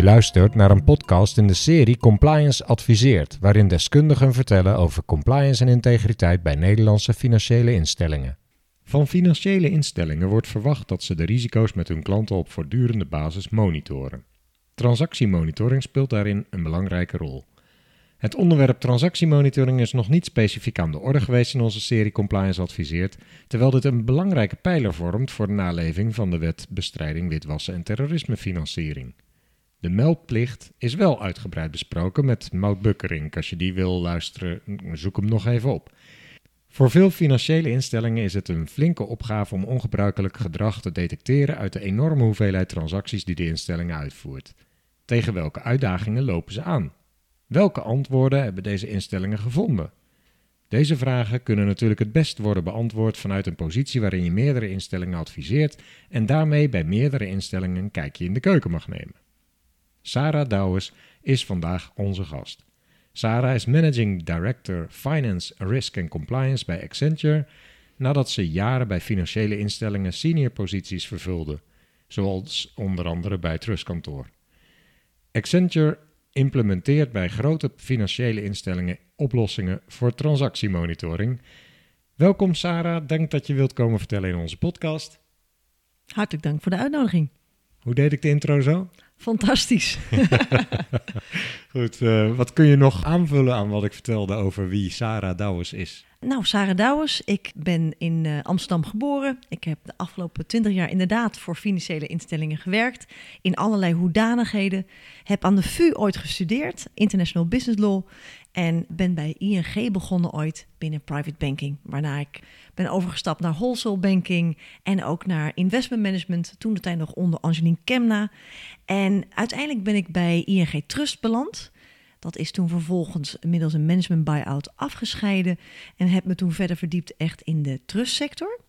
Je luistert naar een podcast in de serie Compliance Adviseert, waarin deskundigen vertellen over compliance en integriteit bij Nederlandse financiële instellingen. Van financiële instellingen wordt verwacht dat ze de risico's met hun klanten op voortdurende basis monitoren. Transactiemonitoring speelt daarin een belangrijke rol. Het onderwerp transactiemonitoring is nog niet specifiek aan de orde geweest in onze serie Compliance Adviseert, terwijl dit een belangrijke pijler vormt voor de naleving van de wet bestrijding witwassen en terrorismefinanciering. De meldplicht is wel uitgebreid besproken met Maud Bukkering. Als je die wil luisteren, zoek hem nog even op. Voor veel financiële instellingen is het een flinke opgave om ongebruikelijk gedrag te detecteren uit de enorme hoeveelheid transacties die de instelling uitvoert. Tegen welke uitdagingen lopen ze aan? Welke antwoorden hebben deze instellingen gevonden? Deze vragen kunnen natuurlijk het best worden beantwoord vanuit een positie waarin je meerdere instellingen adviseert en daarmee bij meerdere instellingen een kijkje in de keuken mag nemen. Sarah Douwes is vandaag onze gast. Sarah is Managing Director Finance, Risk and Compliance bij Accenture nadat ze jaren bij financiële instellingen senior posities vervulde, zoals onder andere bij Trustkantoor. Accenture implementeert bij grote financiële instellingen oplossingen voor transactiemonitoring. Welkom Sarah, dank dat je wilt komen vertellen in onze podcast. Hartelijk dank voor de uitnodiging. Hoe deed ik de intro zo? Fantastisch. Goed, uh, wat kun je nog aanvullen aan wat ik vertelde over wie Sarah Douwes is? Nou, Sarah Douwes, ik ben in uh, Amsterdam geboren. Ik heb de afgelopen twintig jaar inderdaad voor financiële instellingen gewerkt. In allerlei hoedanigheden. Heb aan de VU ooit gestudeerd, International Business Law. En ben bij ING begonnen ooit binnen private banking. Waarna ik ben overgestapt naar wholesale banking en ook naar investment management. Toen de tijd nog onder Angelien Kemna. En uiteindelijk ben ik bij ING Trust beland. Dat is toen vervolgens middels een management buyout afgescheiden en heb me toen verder verdiept echt in de trustsector.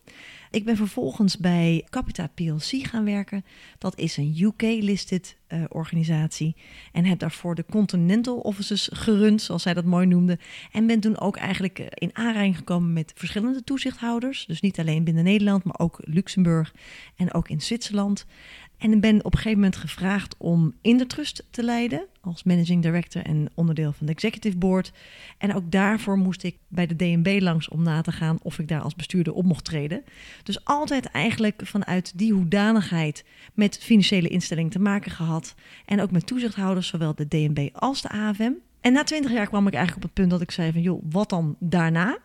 Ik ben vervolgens bij Capita PLC gaan werken. Dat is een UK-listed eh, organisatie. En heb daarvoor de Continental Offices gerund, zoals zij dat mooi noemde. En ben toen ook eigenlijk eh, in aanraking gekomen met verschillende toezichthouders. Dus niet alleen binnen Nederland, maar ook Luxemburg en ook in Zwitserland. En ben op een gegeven moment gevraagd om in de trust te leiden als managing director en onderdeel van de executive board. En ook daarvoor moest ik bij de DNB langs om na te gaan of ik daar als bestuurder op mocht treden. Dus altijd eigenlijk vanuit die hoedanigheid met financiële instellingen te maken gehad. En ook met toezichthouders, zowel de DNB als de AFM. En na twintig jaar kwam ik eigenlijk op het punt dat ik zei van joh, wat dan daarna?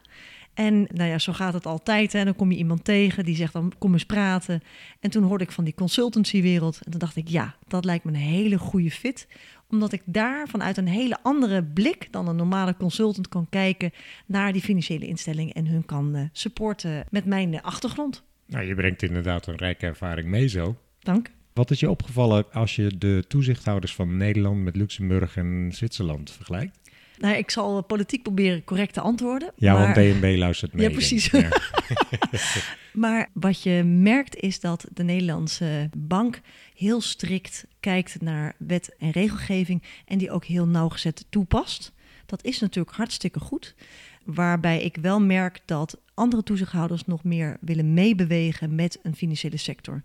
En nou ja, zo gaat het altijd. En dan kom je iemand tegen die zegt dan kom eens praten. En toen hoorde ik van die consultancywereld. En toen dacht ik, ja, dat lijkt me een hele goede fit. Omdat ik daar vanuit een hele andere blik dan een normale consultant kan kijken naar die financiële instellingen en hun kan uh, supporten met mijn uh, achtergrond. Nou, je brengt inderdaad een rijke ervaring mee zo. Dank. Wat is je opgevallen als je de toezichthouders van Nederland met Luxemburg en Zwitserland vergelijkt? Nou, ik zal politiek proberen correct te antwoorden. Ja, want DNB luistert mee. Ja, precies. maar wat je merkt is dat de Nederlandse bank heel strikt kijkt naar wet en regelgeving en die ook heel nauwgezet toepast. Dat is natuurlijk hartstikke goed. Waarbij ik wel merk dat andere toezichthouders nog meer willen meebewegen met een financiële sector.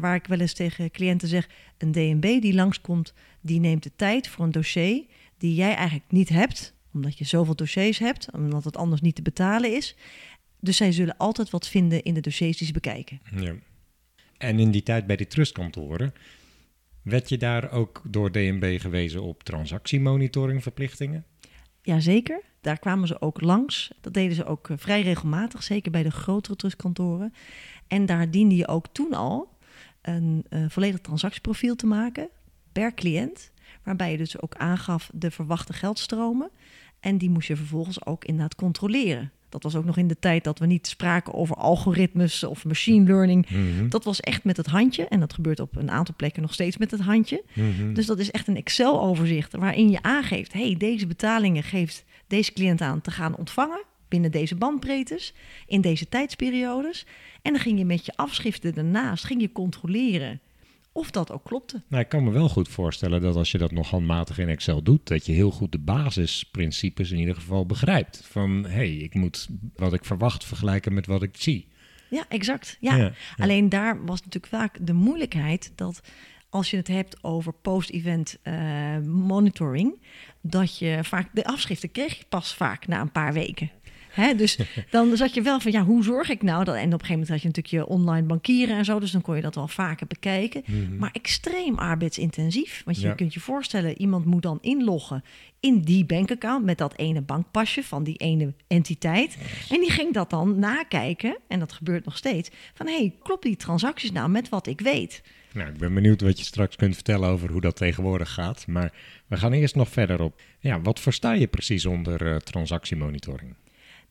waar ik wel eens tegen cliënten zeg: een DNB die langskomt, die neemt de tijd voor een dossier die jij eigenlijk niet hebt, omdat je zoveel dossiers hebt, omdat het anders niet te betalen is. Dus zij zullen altijd wat vinden in de dossiers die ze bekijken. Ja. En in die tijd bij die trustkantoren, werd je daar ook door DNB gewezen op transactiemonitoringverplichtingen? Jazeker, daar kwamen ze ook langs. Dat deden ze ook eh, vrij regelmatig, zeker bij de grotere trustkantoren. En daar diende je ook toen al een uh, volledig transactieprofiel te maken per cliënt waarbij je dus ook aangaf de verwachte geldstromen. En die moest je vervolgens ook inderdaad controleren. Dat was ook nog in de tijd dat we niet spraken over algoritmes of machine learning. Mhm. Dat was echt met het handje. En dat gebeurt op een aantal plekken nog steeds met het handje. Mhm. Dus dat is echt een Excel-overzicht waarin je aangeeft: hey, deze betalingen geeft deze cliënt aan te gaan ontvangen binnen deze bandbreedtes, in deze tijdsperiodes. En dan ging je met je afschriften daarnaast ging je controleren of dat ook klopte. Nou, ik kan me wel goed voorstellen dat als je dat nog handmatig in Excel doet, dat je heel goed de basisprincipes in ieder geval begrijpt. Van hé, hey, ik moet wat ik verwacht vergelijken met wat ik zie. Ja, exact. Ja. Alleen daar was natuurlijk vaak de moeilijkheid dat als je het hebt over post-event uh, monitoring, dat je vaak de afschriften kreeg je pas vaak na een paar weken. Hè, dus dan zat je wel van, ja, hoe zorg ik nou? Dat, en op een gegeven moment had je natuurlijk je online bankieren en zo, dus dan kon je dat wel vaker bekijken. Mhm. Maar extreem arbeidsintensief, want je kunt je voorstellen, iemand moet dan inloggen in die bankaccount met dat ene bankpasje van die ene entiteit. En die ging dat dan nakijken, en dat gebeurt nog steeds, van, hé, hey, klopt die transacties nou met wat ik weet? Nou, ik ben benieuwd wat je straks kunt vertellen over hoe dat tegenwoordig gaat. Maar we gaan eerst nog verder op. Ja, wat versta je precies onder uh, transactiemonitoring?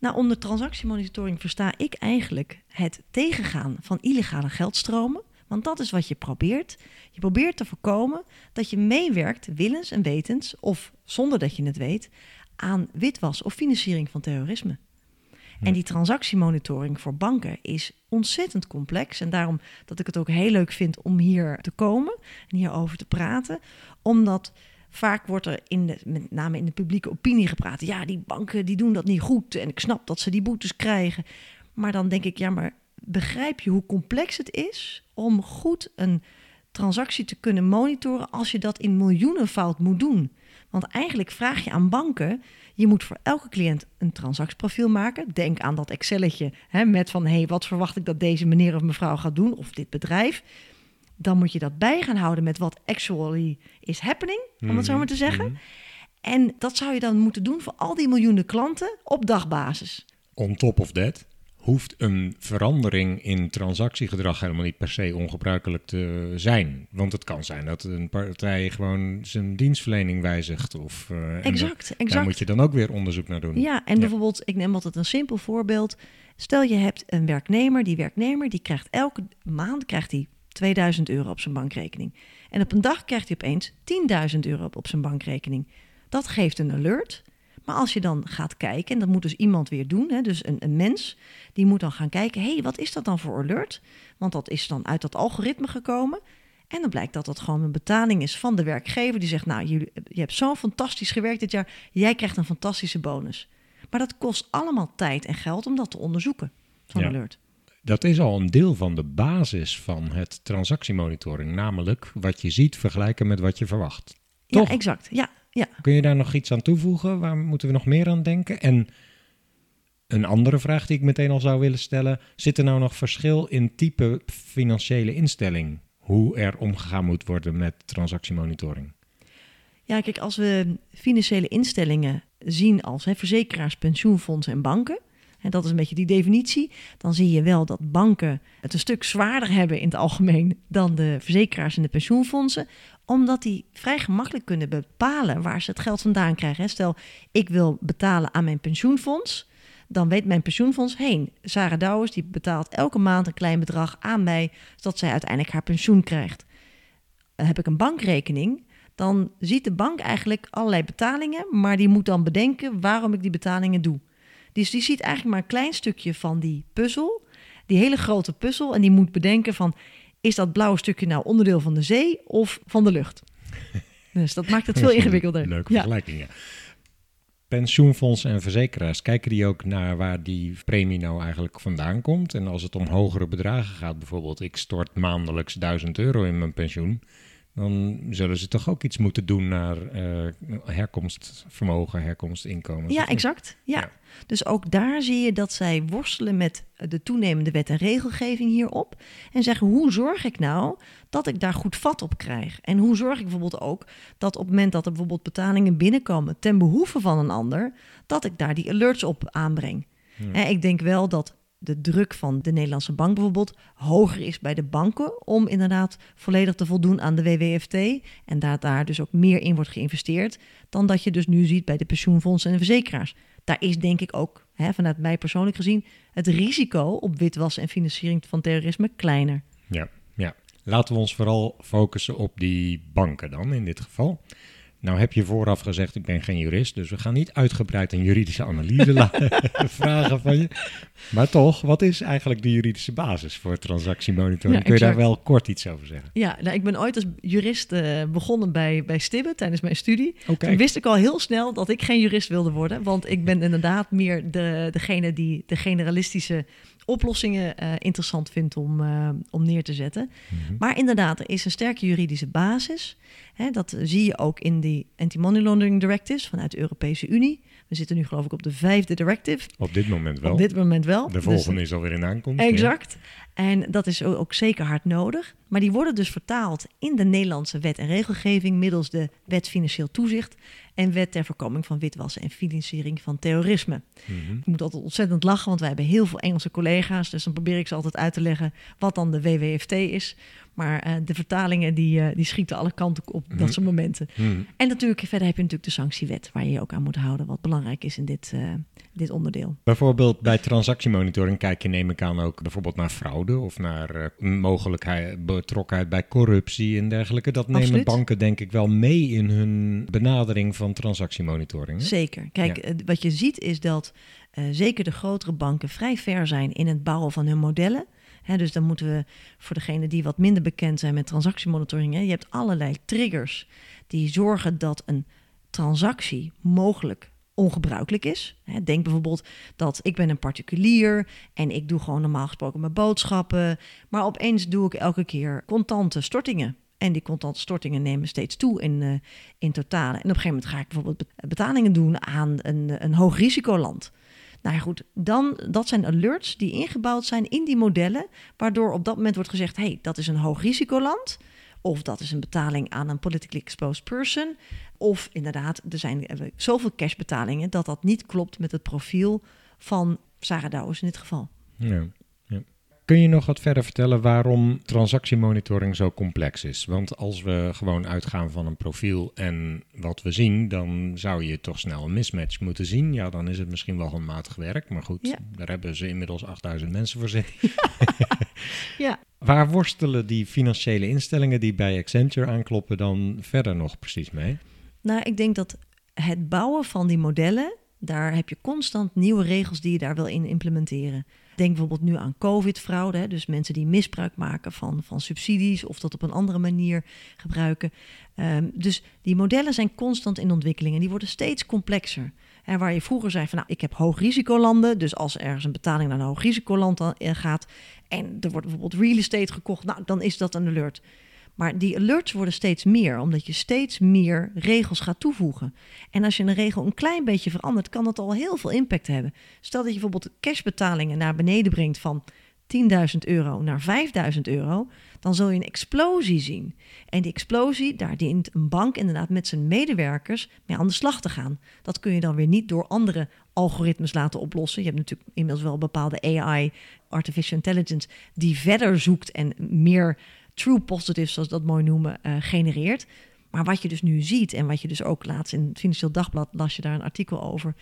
Nou, onder transactiemonitoring versta ik eigenlijk het tegengaan van illegale geldstromen. Want dat is wat je probeert. Je probeert te voorkomen dat je meewerkt, willens en wetens, of zonder dat je het weet, aan witwas of financiering van terrorisme. En die transactiemonitoring voor banken is ontzettend complex. En daarom dat ik het ook heel leuk vind om hier te komen en hierover te praten. Omdat vaak wordt er in de, met name in de publieke opinie gepraat. Ja, die banken die doen dat niet goed. En ik snap dat ze die boetes krijgen. Maar dan denk ik, ja, maar begrijp je hoe complex het is om goed een transactie te kunnen monitoren als je dat in miljoenenvoud moet doen? Want eigenlijk vraag je aan banken, je moet voor elke cliënt een transactieprofiel maken. Denk aan dat Excelletje hè, met van, hé, hey, wat verwacht ik dat deze meneer of mevrouw gaat doen, of dit bedrijf dan moet je dat bij gaan houden met wat actually is happening, om het zo maar te zeggen. Mhm. En dat zou je dan moeten doen voor al die miljoenen klanten op dagbasis. On top of that hoeft een verandering in transactiegedrag helemaal niet per se ongebruikelijk te zijn. Want het kan zijn dat een partij gewoon zijn dienstverlening wijzigt. Of, uh, exact, exact. Daar moet je dan ook weer onderzoek naar doen. Ja, en bijvoorbeeld, ik neem altijd een simpel voorbeeld. Stel je hebt een werknemer, die werknemer die krijgt elke maand krijgt hij 2000 euro op zijn bankrekening. En op een dag krijgt hij opeens 10.000 euro op zijn bankrekening. Dat geeft een alert. Maar als je dan gaat kijken, en dat moet dus iemand weer doen, hè, dus een, een mens, die moet dan gaan kijken: hé, hey, wat is dat dan voor alert? Want dat is dan uit dat algoritme gekomen. En dan blijkt dat dat gewoon een betaling is van de werkgever die zegt: Nou, jullie, je hebt zo fantastisch gewerkt dit jaar, jij krijgt een fantastische bonus. Maar dat kost allemaal tijd en geld om dat te onderzoeken, zo'n Ja. alert. Dat is al een deel van de basis van het transactiemonitoring. Namelijk wat je ziet vergelijken met wat je verwacht. Toch? Ja, exact. Ja, ja. Kun je daar nog iets aan toevoegen? Waar moeten we nog meer aan denken? En een andere vraag die ik meteen al zou willen stellen. Zit er nou nog verschil in type financiële instelling? Hoe er omgegaan moet worden met transactiemonitoring? Ja, kijk, als we financiële instellingen zien als hè, verzekeraars, pensioenfondsen en banken, en dat is een beetje die definitie, dan zie je wel dat banken het een stuk zwaarder hebben in het algemeen dan de verzekeraars en de pensioenfondsen, omdat die vrij gemakkelijk kunnen bepalen waar ze het geld vandaan krijgen. Stel, ik wil betalen aan mijn pensioenfonds, dan weet mijn pensioenfonds heen. Sarah Douwers die betaalt elke maand een klein bedrag aan mij, zodat zij uiteindelijk haar pensioen krijgt. Heb ik een bankrekening, dan ziet de bank eigenlijk allerlei betalingen, maar die moet dan bedenken waarom ik die betalingen doe. Dus die ziet eigenlijk maar een klein stukje van die puzzel, die hele grote puzzel, en die moet bedenken van, is dat blauwe stukje nou onderdeel van de zee of van de lucht? Dus dat maakt het veel ingewikkelder. Leuke Ja. vergelijking, ja. Pensioenfondsen en verzekeraars, kijken die ook naar waar die premie nou eigenlijk vandaan komt? En als het om hogere bedragen gaat, bijvoorbeeld ik stort maandelijks 1000 euro in mijn pensioen, dan zullen ze toch ook iets moeten doen naar eh herkomst, vermogen, herkomst, inkomen. Ja, exact. Ja. Ja. Dus ook daar zie je dat zij worstelen met de toenemende wet en regelgeving hierop. En zeggen, hoe zorg ik nou dat ik daar goed vat op krijg? En hoe zorg ik bijvoorbeeld ook dat op het moment dat er bijvoorbeeld betalingen binnenkomen ten behoeve van een ander, dat ik daar die alerts op aanbreng? Ik denk wel dat de druk van de Nederlandse bank bijvoorbeeld hoger is bij de banken om inderdaad volledig te voldoen aan de WWFT en dat daar dus ook meer in wordt geïnvesteerd dan dat je dus nu ziet bij de pensioenfondsen en de verzekeraars. Daar is denk ik ook, hè, vanuit mij persoonlijk gezien, het risico op witwassen en financiering van terrorisme kleiner. Ja, ja. Laten we ons vooral focussen op die banken dan in dit geval. Nou heb je vooraf gezegd, ik ben geen jurist, dus we gaan niet uitgebreid een juridische analyse vragen van je. Maar toch, wat is eigenlijk de juridische basis voor transactiemonitoring? Kun je daar wel kort iets over zeggen? Ja, nou, ik ben ooit als jurist uh, begonnen bij, bij Stibbe tijdens mijn studie. Okay. Toen wist ik al heel snel dat ik geen jurist wilde worden, want ik ben inderdaad meer de, degene die de generalistische oplossingen uh, interessant vindt om, uh, om neer te zetten. Mhm. Maar inderdaad, er is een sterke juridische basis. Hè, dat zie je ook in die anti-money laundering directives vanuit de Europese Unie. We zitten nu geloof ik op de vijfde directive. Op dit moment wel. Op dit moment wel. De volgende dus, is alweer in aankomst. Exact. En dat is ook zeker hard nodig. Maar die worden dus vertaald in de Nederlandse wet en regelgeving middels de wet financieel toezicht en wet ter voorkoming van witwassen en financiering van terrorisme. Mm Ik moet altijd ontzettend lachen, want wij hebben heel veel Engelse collega's, dus dan probeer ik ze altijd uit te leggen wat dan de WWFT is. Maar uh, de vertalingen die, uh, die schieten alle kanten op dat mhm. soort momenten. Mhm. En natuurlijk, verder heb je natuurlijk de sanctiewet waar je je ook aan moet houden, wat belangrijk is in dit, uh, dit onderdeel. Bijvoorbeeld bij transactiemonitoring kijk je neem ik aan ook bijvoorbeeld naar fraude of naar mogelijkheid betrokkenheid bij corruptie en dergelijke. Dat nemen banken denk ik wel mee in hun benadering van transactiemonitoring. Hè? Zeker. Kijk, wat je ziet is dat zeker de grotere banken vrij ver zijn in het bouwen van hun modellen dus dan moeten we voor degene die wat minder bekend zijn met transactiemonitoring, je hebt allerlei triggers die zorgen dat een transactie mogelijk ongebruikelijk is. Denk bijvoorbeeld dat ik ben een particulier en ik doe gewoon normaal gesproken mijn boodschappen, maar opeens doe ik elke keer contante stortingen. En die contante stortingen nemen steeds toe in, uh, in totale. En op een gegeven moment ga ik bijvoorbeeld betalingen doen aan een, een hoog risicoland. Nou ja, goed, dan, dat zijn alerts die ingebouwd zijn in die modellen, waardoor op dat moment wordt gezegd, hey, dat is een hoog risicoland, of dat is een betaling aan een politically exposed person, of inderdaad, er zijn zoveel cashbetalingen dat dat niet klopt met het profiel van Sarah in dit geval. Ja. Kun je nog wat verder vertellen waarom transactiemonitoring zo complex is? Want als we gewoon uitgaan van een profiel en wat we zien, dan zou je toch snel een mismatch moeten zien. Ja, dan is het misschien wel handmatig werk, maar goed, daar hebben ze inmiddels 8000 mensen voor zitten. ja. Waar worstelen die financiële instellingen die bij Accenture aankloppen dan verder nog precies mee? Nou, ik denk dat het bouwen van die modellen, daar heb je constant nieuwe regels die je daar wil in implementeren. Denk bijvoorbeeld nu aan COVID-fraude, dus mensen die misbruik maken van, van subsidies of dat op een andere manier gebruiken. Um, dus die modellen zijn constant in ontwikkeling en die worden steeds complexer. En waar je vroeger zei van nou, ik heb hoogrisicolanden, dus als ergens een betaling naar een hoogrisicoland eh, gaat en er wordt bijvoorbeeld real estate gekocht, nou dan is dat een alert. Maar die alerts worden steeds meer, omdat je steeds meer regels gaat toevoegen. En als je een regel een klein beetje verandert, kan dat al heel veel impact hebben. Stel dat je bijvoorbeeld cashbetalingen naar beneden brengt van 10.000 euro naar 5.000 euro, dan zul je een explosie zien. En die explosie, daar dient een bank inderdaad met zijn medewerkers mee aan de slag te gaan. Dat kun je dan weer niet door andere algoritmes laten oplossen. Je hebt natuurlijk inmiddels wel bepaalde AI, artificial intelligence, die verder zoekt en meer true positives, zoals dat mooi noemen, uh, genereert. Maar wat je dus nu ziet en wat je dus ook laatst in het Financieel Dagblad las je daar een artikel over,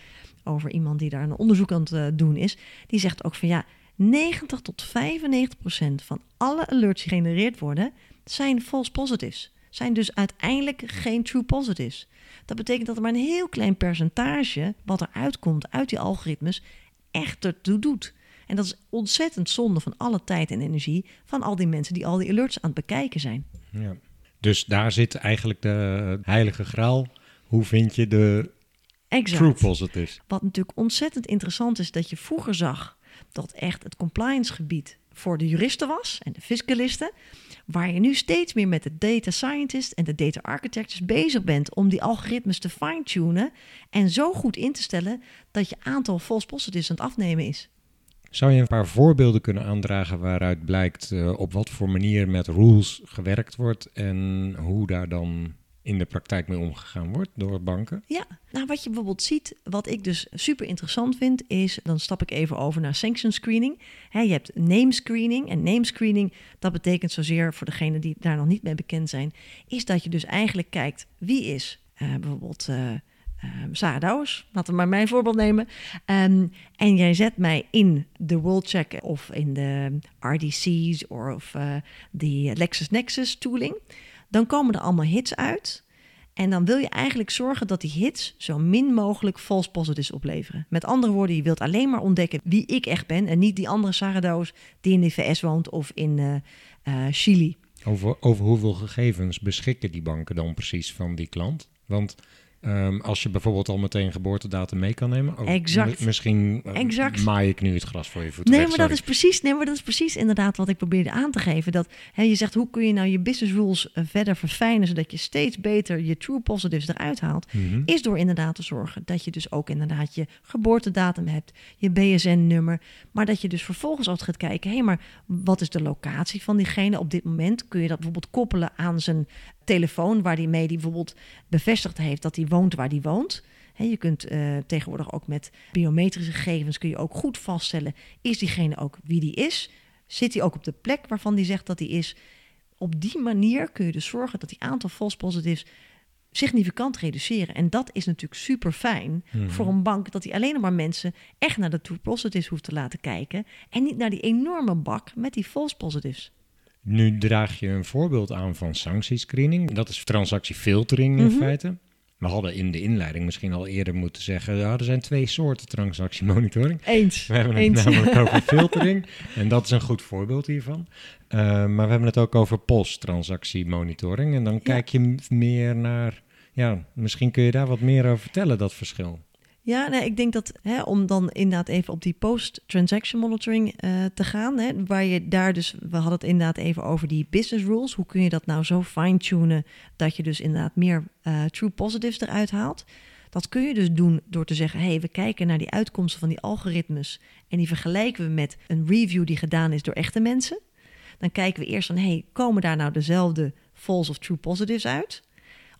over iemand die daar een onderzoek aan het uh, doen is, die zegt ook van ja, 90 tot 95 procent van alle alerts die gegenereerd worden, zijn false positives. Zijn dus uiteindelijk geen true positives. Dat betekent dat er maar een heel klein percentage wat er uitkomt uit die algoritmes echt ertoe doet. En dat is ontzettend zonde van alle tijd en energie van al die mensen die al die alerts aan het bekijken zijn. Ja. Dus daar zit eigenlijk de heilige graal. Hoe vind je de exact. true positives? Wat natuurlijk ontzettend interessant is, dat je vroeger zag dat echt het compliance gebied voor de juristen was en de fiscalisten, waar je nu steeds meer met de data scientists en de data architects bezig bent om die algoritmes te fine-tunen en zo goed in te stellen dat je aantal false positives aan het afnemen is. Zou je een paar voorbeelden kunnen aandragen waaruit blijkt uh, op wat voor manier met rules gewerkt wordt en hoe daar dan in de praktijk mee omgegaan wordt door banken? Ja, nou wat je bijvoorbeeld ziet, wat ik dus super interessant vind, is, dan stap ik even over naar sanction screening. Je hebt name screening en name screening, dat betekent zozeer voor degenen die daar nog niet mee bekend zijn, is dat je dus eigenlijk kijkt wie is uh, bijvoorbeeld... Uh, Sarah Douwers, laten we maar mijn voorbeeld nemen. Um, en jij zet mij in de World Check of in de RDC's of uh, de LexisNexis tooling. Dan komen er allemaal hits uit. En dan wil je eigenlijk zorgen dat die hits zo min mogelijk false positives opleveren. Met andere woorden, je wilt alleen maar ontdekken wie ik echt ben en niet die andere Sarado's die in de VS woont of in uh, Chili. Over, over hoeveel gegevens beschikken die banken dan precies van die klant? Want Um, als je bijvoorbeeld al meteen geboortedatum mee kan nemen. Oh, exact. Misschien uh, exact. maai ik nu het gras voor je voeten nee, weg, maar dat is precies, nee, maar dat is precies inderdaad wat ik probeerde aan te geven. Dat hè, je zegt, hoe kun je nou je business rules uh, verder verfijnen... zodat je steeds beter je true positives eruit haalt... Mm -hmm. is door inderdaad te zorgen dat je dus ook inderdaad je geboortedatum hebt... je BSN-nummer, maar dat je dus vervolgens ook gaat kijken... hé, hey, maar wat is de locatie van diegene op dit moment? Kun je dat bijvoorbeeld koppelen aan zijn telefoon waar die mee die bijvoorbeeld bevestigd heeft dat hij woont waar hij woont. je kunt uh, tegenwoordig ook met biometrische gegevens kun je ook goed vaststellen, is diegene ook wie die is? Zit hij ook op de plek waarvan die zegt dat hij is? Op die manier kun je dus zorgen dat die aantal false positives significant reduceren. En dat is natuurlijk super fijn mhm. voor een bank dat hij alleen maar mensen echt naar de true positives hoeft te laten kijken en niet naar die enorme bak met die false positives. Nu draag je een voorbeeld aan van sanctiescreening. Dat is transactiefiltering in mhm. feite. We hadden in de inleiding misschien al eerder moeten zeggen... Ja, er zijn twee soorten transactiemonitoring. Eens. We hebben het Eens. namelijk over filtering. En dat is een goed voorbeeld hiervan. Uh, maar we hebben het ook over post-transactiemonitoring. En dan kijk je meer naar... Ja, misschien kun je daar wat meer over vertellen, dat verschil. Ja, nee, ik denk dat hè, om dan inderdaad even op die post-transaction monitoring uh, te gaan, hè, waar je daar dus, we hadden het inderdaad even over die business rules. Hoe kun je dat nou zo fine-tunen dat je dus inderdaad meer uh, true positives eruit haalt? Dat kun je dus doen door te zeggen: hé, hey, we kijken naar die uitkomsten van die algoritmes en die vergelijken we met een review die gedaan is door echte mensen. Dan kijken we eerst van: hé, hey, komen daar nou dezelfde false of true positives uit?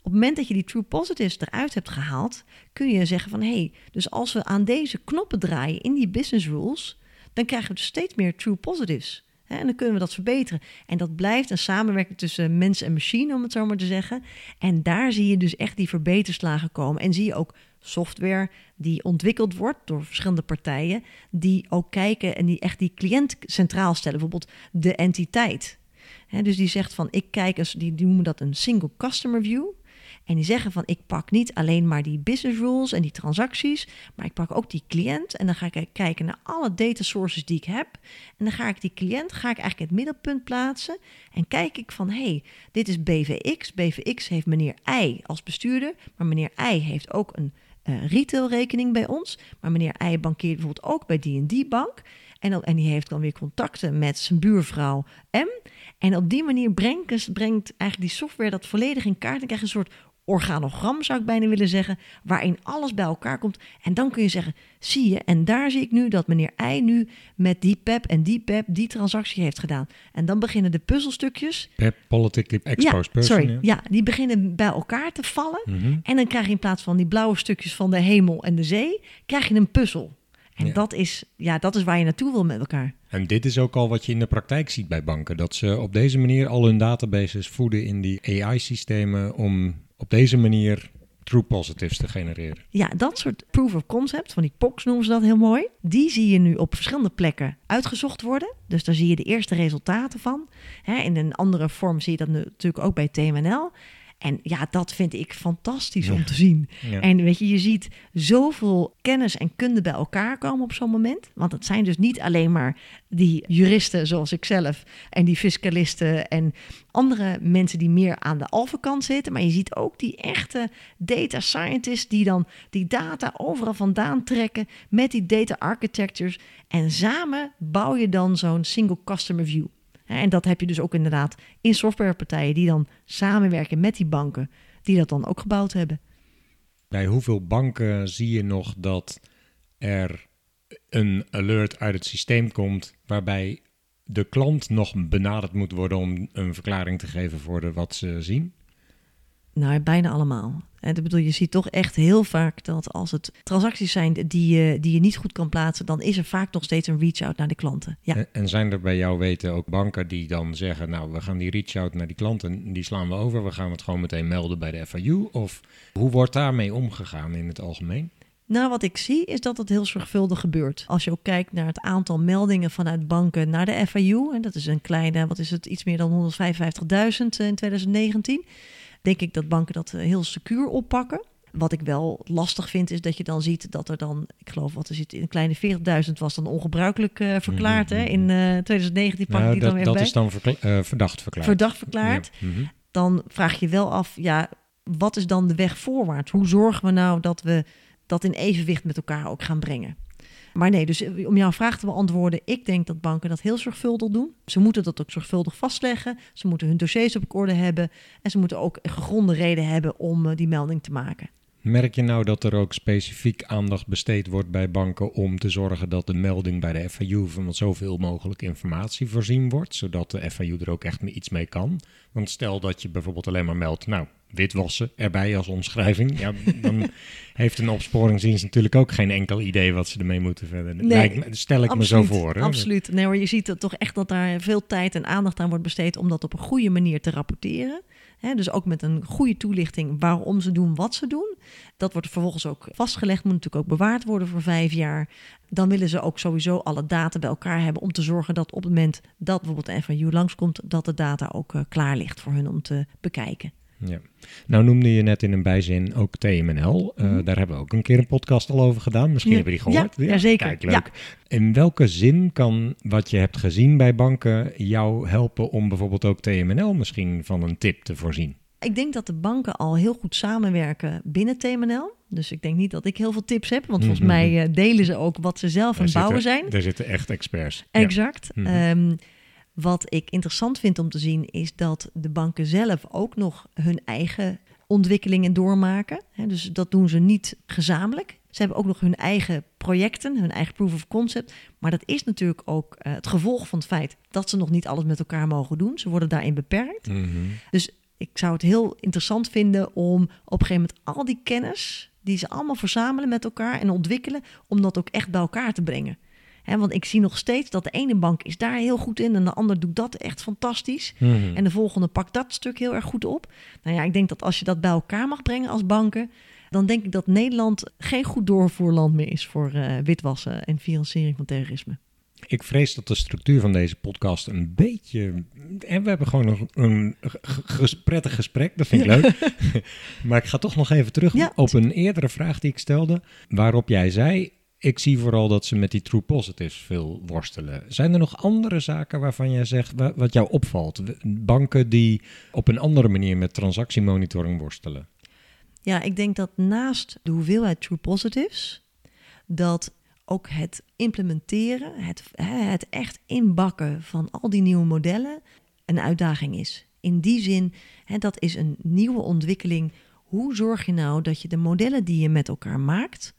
Op het moment dat je die true positives eruit hebt gehaald, kun je zeggen van hé, hey, dus als we aan deze knoppen draaien in die business rules, dan krijgen we dus steeds meer true positives. En dan kunnen we dat verbeteren. En dat blijft een samenwerking tussen mens en machine, om het zo maar te zeggen. En daar zie je dus echt die verbeterslagen komen. En zie je ook software die ontwikkeld wordt door verschillende partijen, die ook kijken en die echt die cliënt centraal stellen. Bijvoorbeeld de entiteit. dus die zegt van ik kijk eens, die, die noemen dat een single customer view. En die zeggen van ik pak niet alleen maar die business rules en die transacties, maar ik pak ook die cliënt en dan ga ik kijken naar alle data sources die ik heb. En dan ga ik die cliënt ga ik eigenlijk het middelpunt plaatsen en kijk ik van hé, hey, dit is BVX. BVX heeft meneer I als bestuurder, maar meneer I heeft ook een uh, retailrekening bij ons. Maar meneer I bankeert bijvoorbeeld ook bij die en die bank. En, dan, en die heeft dan weer contacten met zijn buurvrouw M. En op die manier brengt, brengt eigenlijk die software dat volledig in kaart. En krijg je een soort organogram, zou ik bijna willen zeggen, waarin alles bij elkaar komt. En dan kun je zeggen, zie je, en daar zie ik nu dat meneer I nu met die PEP en die PEP die transactie heeft gedaan. En dan beginnen de puzzelstukjes. PEP, politically exposed ja, person. Sorry, ja. die beginnen bij elkaar te vallen. Mhm. En dan krijg je in plaats van die blauwe stukjes van de hemel en de zee, krijg je een puzzel. En dat, is, ja, dat is waar je naartoe wil met elkaar. En dit is ook al wat je in de praktijk ziet bij banken. Dat ze op deze manier al hun databases voeden in die AI-systemen om op deze manier true positives te genereren. Ja, dat soort proof of concept, van die POX noemen ze dat heel mooi. Die zie je nu op verschillende plekken uitgezocht worden. Dus daar zie je de eerste resultaten van. in een andere vorm zie je dat natuurlijk ook bij TMNL. En ja, dat vind ik fantastisch om te zien. En weet je, je ziet zoveel kennis en kunde bij elkaar komen op zo'n moment. Want het zijn dus niet alleen maar die juristen zoals ik zelf en die fiscalisten en andere mensen die meer aan de alpha-kant zitten. Maar je ziet ook die echte data scientists die dan die data overal vandaan trekken met die data architectures. En samen bouw je dan zo'n single customer view. En dat heb je dus ook inderdaad in softwarepartijen die dan samenwerken met die banken, die dat dan ook gebouwd hebben. Bij hoeveel banken zie je nog dat er een alert uit het systeem komt waarbij de klant nog benaderd moet worden om een verklaring te geven voor de, wat ze zien? Nou, bijna allemaal. En bedoel, je ziet toch echt heel vaak dat als het transacties zijn die je, die je niet goed kan plaatsen, dan is er vaak nog steeds een reach-out naar de klanten. Ja. En zijn er bij jou weten ook banken die dan zeggen, nou, we gaan die reach-out naar die klanten, die slaan we over, we gaan het gewoon meteen melden bij de FIU? Of hoe wordt daarmee omgegaan in het algemeen? Nou, wat ik zie is dat het heel zorgvuldig gebeurt. Als je ook kijkt naar het aantal meldingen vanuit banken naar de FIU, en dat is een kleine, wat is het, iets meer dan 155.000 in 2019 denk ik dat banken dat heel secuur oppakken. Wat ik wel lastig vind, is dat je dan ziet dat er dan, ik geloof wat er zit, een kleine 40.000 was dan ongebruikelijk uh, verklaard. hè? In uh, 2019 pak nou, die dat, dan weer dat bij. is dan uh, verdacht verklaard. Verdacht verklaard. Ja. Mhm. Dan vraag je wel af, ja, wat is dan de weg voorwaarts? Hoe zorgen we nou dat we dat in evenwicht met elkaar ook gaan brengen? Maar nee, dus om jouw vraag te beantwoorden, ik denk dat banken dat heel zorgvuldig doen. Ze moeten dat ook zorgvuldig vastleggen. Ze moeten hun dossiers op orde hebben. En ze moeten ook gegronde reden hebben om uh, die melding te maken. Merk je nou dat er ook specifiek aandacht besteed wordt bij banken om te zorgen dat de melding bij de FIU van zoveel mogelijk informatie voorzien wordt, zodat de FIU er ook echt iets mee kan? Want stel dat je bijvoorbeeld alleen maar meldt, nou, witwassen erbij als omschrijving, ja, dan heeft een opsporingsdienst natuurlijk ook geen enkel idee wat ze ermee moeten verder. Nee, Lijkt stel ik absoluut, me zo voor. Hè? Absoluut. Nee, maar je ziet het toch echt dat daar veel tijd en aandacht aan wordt besteed om dat op een goede manier te rapporteren. Dus ook met een goede toelichting waarom ze doen wat ze doen. Dat wordt vervolgens ook vastgelegd, moet natuurlijk ook bewaard worden voor vijf jaar. Dan willen ze ook sowieso alle data bij elkaar hebben om te zorgen dat op het moment dat bijvoorbeeld de FIU langskomt, dat de data ook eh, klaar ligt voor hun om te bekijken. Ja. Nou noemde je net in een bijzin ook TMNL. Eh, Mhm. Daar hebben we ook een keer een podcast al over gedaan. Misschien Ja. hebben we die gehoord. Ja, ja, zeker. Kijk, leuk. In welke zin kan wat je hebt gezien bij banken jou helpen om bijvoorbeeld ook TMNL misschien van een tip te voorzien? Ik denk dat de banken al heel goed samenwerken binnen TMNL. Dus ik denk niet dat ik heel veel tips heb, want volgens Mhm. mij eh, delen ze ook wat ze zelf aan het bouwen zijn. Daar zitten echt experts. Exact. Ehm, wat ik interessant vind om te zien is dat de banken zelf ook nog hun eigen ontwikkelingen doormaken. Dus dat doen ze niet gezamenlijk. Ze hebben ook nog hun eigen projecten, hun eigen proof of concept. Maar dat is natuurlijk ook eh, het gevolg van het feit dat ze nog niet alles met elkaar mogen doen. Ze worden daarin beperkt. Mhm. Dus ik zou het heel interessant vinden om op een gegeven moment al die kennis die ze allemaal verzamelen met elkaar en ontwikkelen, om dat ook echt bij elkaar te brengen. Want ik zie nog steeds dat de ene bank is daar heel goed in en de ander doet dat echt fantastisch. Mhm. En de volgende pakt dat stuk heel erg goed op. Nou ja, ik denk dat als je dat bij elkaar mag brengen als banken, dan denk ik dat Nederland geen goed doorvoerland meer is voor eh, witwassen en financiering van terrorisme. Ik vrees dat de structuur van deze podcast een beetje. En we hebben gewoon een, een ges- prettig gesprek, dat vind ik leuk. maar ik ga toch nog even terug Ja. op een eerdere vraag die ik stelde. Waarop jij zei: Ik zie vooral dat ze met die true positives veel worstelen. Zijn er nog andere zaken waarvan jij zegt wa- wat jou opvalt? Banken die op een andere manier met transactiemonitoring worstelen. Ja, ik denk dat naast de hoeveelheid true positives, dat ook het implementeren, het, het echt inbakken van al die nieuwe modellen een uitdaging is. In die zin, hè, dat is een nieuwe ontwikkeling. Hoe zorg je nou dat je de modellen die je met elkaar maakt,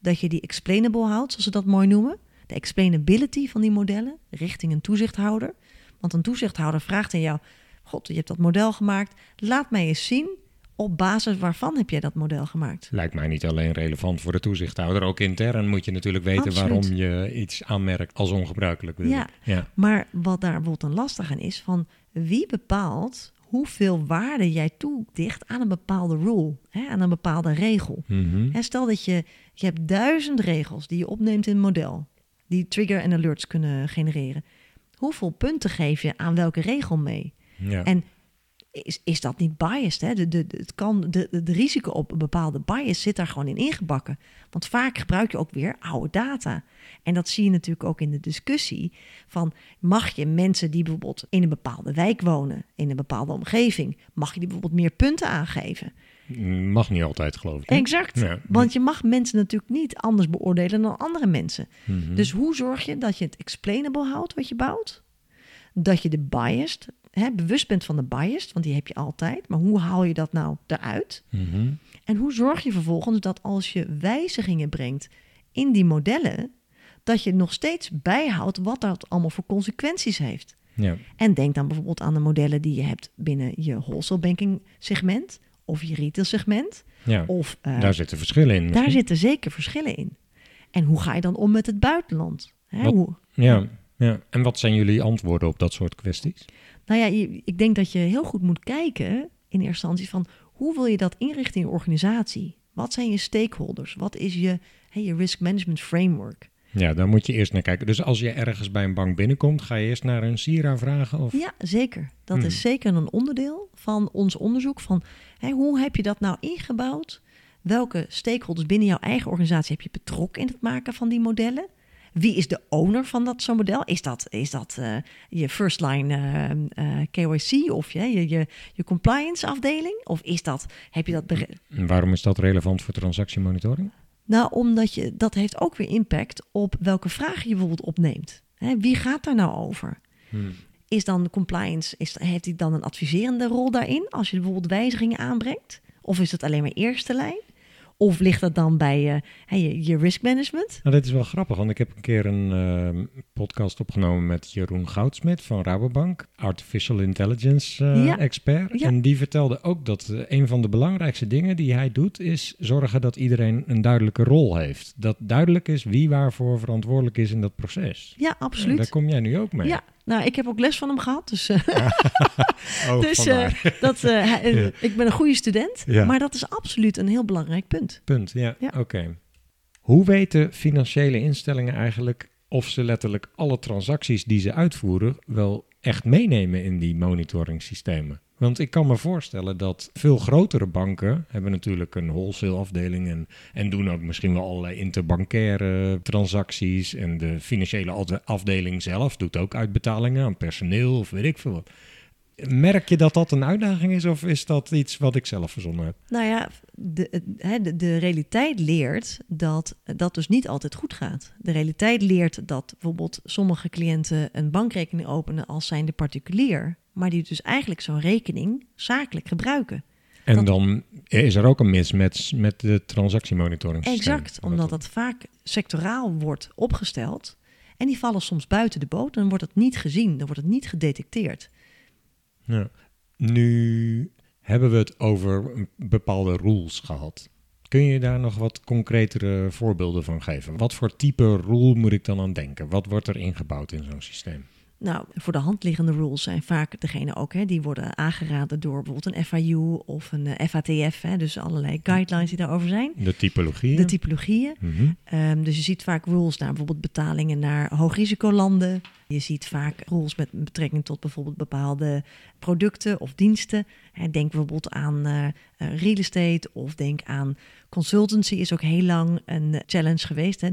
dat je die explainable houdt, zoals ze dat mooi noemen. De explainability van die modellen richting een toezichthouder. Want een toezichthouder vraagt aan jou: God, je hebt dat model gemaakt. Laat mij eens zien op basis waarvan heb jij dat model gemaakt. Lijkt mij niet alleen relevant voor de toezichthouder, ook intern moet je natuurlijk weten Absoluut. waarom je iets aanmerkt als ongebruikelijk. Ja. ja. Maar wat daar bijvoorbeeld een lastig aan is, van wie bepaalt hoeveel waarde jij toedicht aan een bepaalde rule, hè, aan een bepaalde regel. Mhm. En stel dat je, je hebt duizend regels die je opneemt in een model, die trigger en alerts kunnen genereren. Hoeveel punten geef je aan welke regel mee? ja. En is, is dat niet biased? Hè? De, de, het kan, de, de, de risico op een bepaalde bias zit daar gewoon in ingebakken. Want vaak gebruik je ook weer oude data. En dat zie je natuurlijk ook in de discussie van... mag je mensen die bijvoorbeeld in een bepaalde wijk wonen... in een bepaalde omgeving... mag je die bijvoorbeeld meer punten aangeven? Mag niet altijd, geloof ik. Exact. Ja. Want je mag mensen natuurlijk niet anders beoordelen dan andere mensen. Mhm. Dus hoe zorg je dat je het explainable houdt wat je bouwt? Dat je de biased, hè, bewust bent van de biased, want die heb je altijd. Maar hoe haal je dat nou eruit? Mhm. En hoe zorg je vervolgens dat als je wijzigingen brengt in die modellen, dat je nog steeds bijhoudt wat dat allemaal voor consequenties heeft? Ja. En denk dan bijvoorbeeld aan de modellen die je hebt binnen je wholesale banking segment of je retail segment. ja. Of eh, Daar zitten verschillen in. daar zitten zeker verschillen in. En hoe ga je dan om met het buitenland? Hè, Wat- hoe, Ja, ja. En wat zijn jullie antwoorden op dat soort kwesties? Nou ja, je- ik denk dat je heel goed moet kijken in eerste instantie van hoe wil je dat inrichten in je organisatie? Wat zijn je stakeholders? Wat is je, je risk management framework? Ja, daar moet je eerst naar kijken. Dus als je ergens bij een bank binnenkomt, ga je eerst naar een Sira vragen? Of? Ja, zeker. Dat Hmm. is zeker een onderdeel van ons onderzoek. Van hoe heb je dat nou ingebouwd? Welke stakeholders binnen jouw eigen organisatie heb je betrokken in het maken van die modellen? Wie is de owner van dat zo'n model? Is dat, is dat eh, je first line eh, eh, KYC of je, je, je, je compliance afdeling? Of is dat, heb je dat En waarom is dat relevant voor transactiemonitoring? Nou, omdat je, dat heeft ook weer impact op welke vragen je bijvoorbeeld opneemt. Hè, wie gaat daar nou over? Is dan compliance, is, heeft hij dan een adviserende rol daarin als je bijvoorbeeld wijzigingen aanbrengt? Of is het alleen maar eerste lijn? Of ligt dat dan bij eh, je, je risk management? Nou, dit is wel grappig, want ik heb een keer een eh, podcast opgenomen met Jeroen Goudsmit van Rabobank, artificial intelligence eh, Ja. expert. Ja. En die vertelde ook dat eh, een van de belangrijkste dingen die hij doet, is zorgen dat iedereen een duidelijke rol heeft. Dat duidelijk is wie waarvoor verantwoordelijk is in dat proces. Ja, Ja, absoluut. daar kom jij nu ook mee. Ja, nou, ik heb ook les van hem gehad. Dus, eh, Oh, dus eh, dat, eh, hij- Ja. ik ben een goede student. Ja. Maar dat is absoluut een heel belangrijk punt. Punt, ja. Ja. Oké. Hoe weten financiële instellingen eigenlijk of ze letterlijk alle transacties die ze uitvoeren wel echt meenemen in die monitoringssystemen? Want ik kan me voorstellen dat veel grotere banken hebben natuurlijk een wholesale afdeling en, en doen ook misschien wel allerlei interbankaire transacties. En de financiële afde- afdeling zelf doet ook uitbetalingen aan personeel of weet ik veel wat. Merk je dat dat een uitdaging is of is dat iets wat ik zelf verzonnen heb? Nou ja, de, de, de realiteit leert dat dat dus niet altijd goed gaat. De realiteit leert dat bijvoorbeeld sommige cliënten een bankrekening openen als zijnde particulier, maar die dus eigenlijk zo'n rekening zakelijk gebruiken. En Dat- dan is er ook een mismatch met de transactiemonitoring. Exact, omdat dat vaak sectoraal wordt opgesteld en die vallen soms buiten de boot. Dan wordt het niet gezien, dan wordt het niet gedetecteerd. Ja. Nu hebben we het over bepaalde rules gehad. Kun je daar nog wat concretere voorbeelden van geven? Wat voor type rule moet ik dan aan denken? Wat wordt er ingebouwd in zo'n systeem? Nou, voor de hand liggende rules zijn vaak degene ook, hè, die worden aangeraden door bijvoorbeeld een FIU of een eh, FATF, hè, dus allerlei guidelines die daarover zijn. De typologieën? De typologieën. Mhm. Ehm, dus je ziet vaak rules naar bijvoorbeeld betalingen naar hoogrisicolanden. Je ziet vaak rules met betrekking tot bijvoorbeeld bepaalde producten of diensten. Denk bijvoorbeeld aan eh, eh, real estate of denk aan consultancy is ook heel lang een eh, challenge geweest. Hè.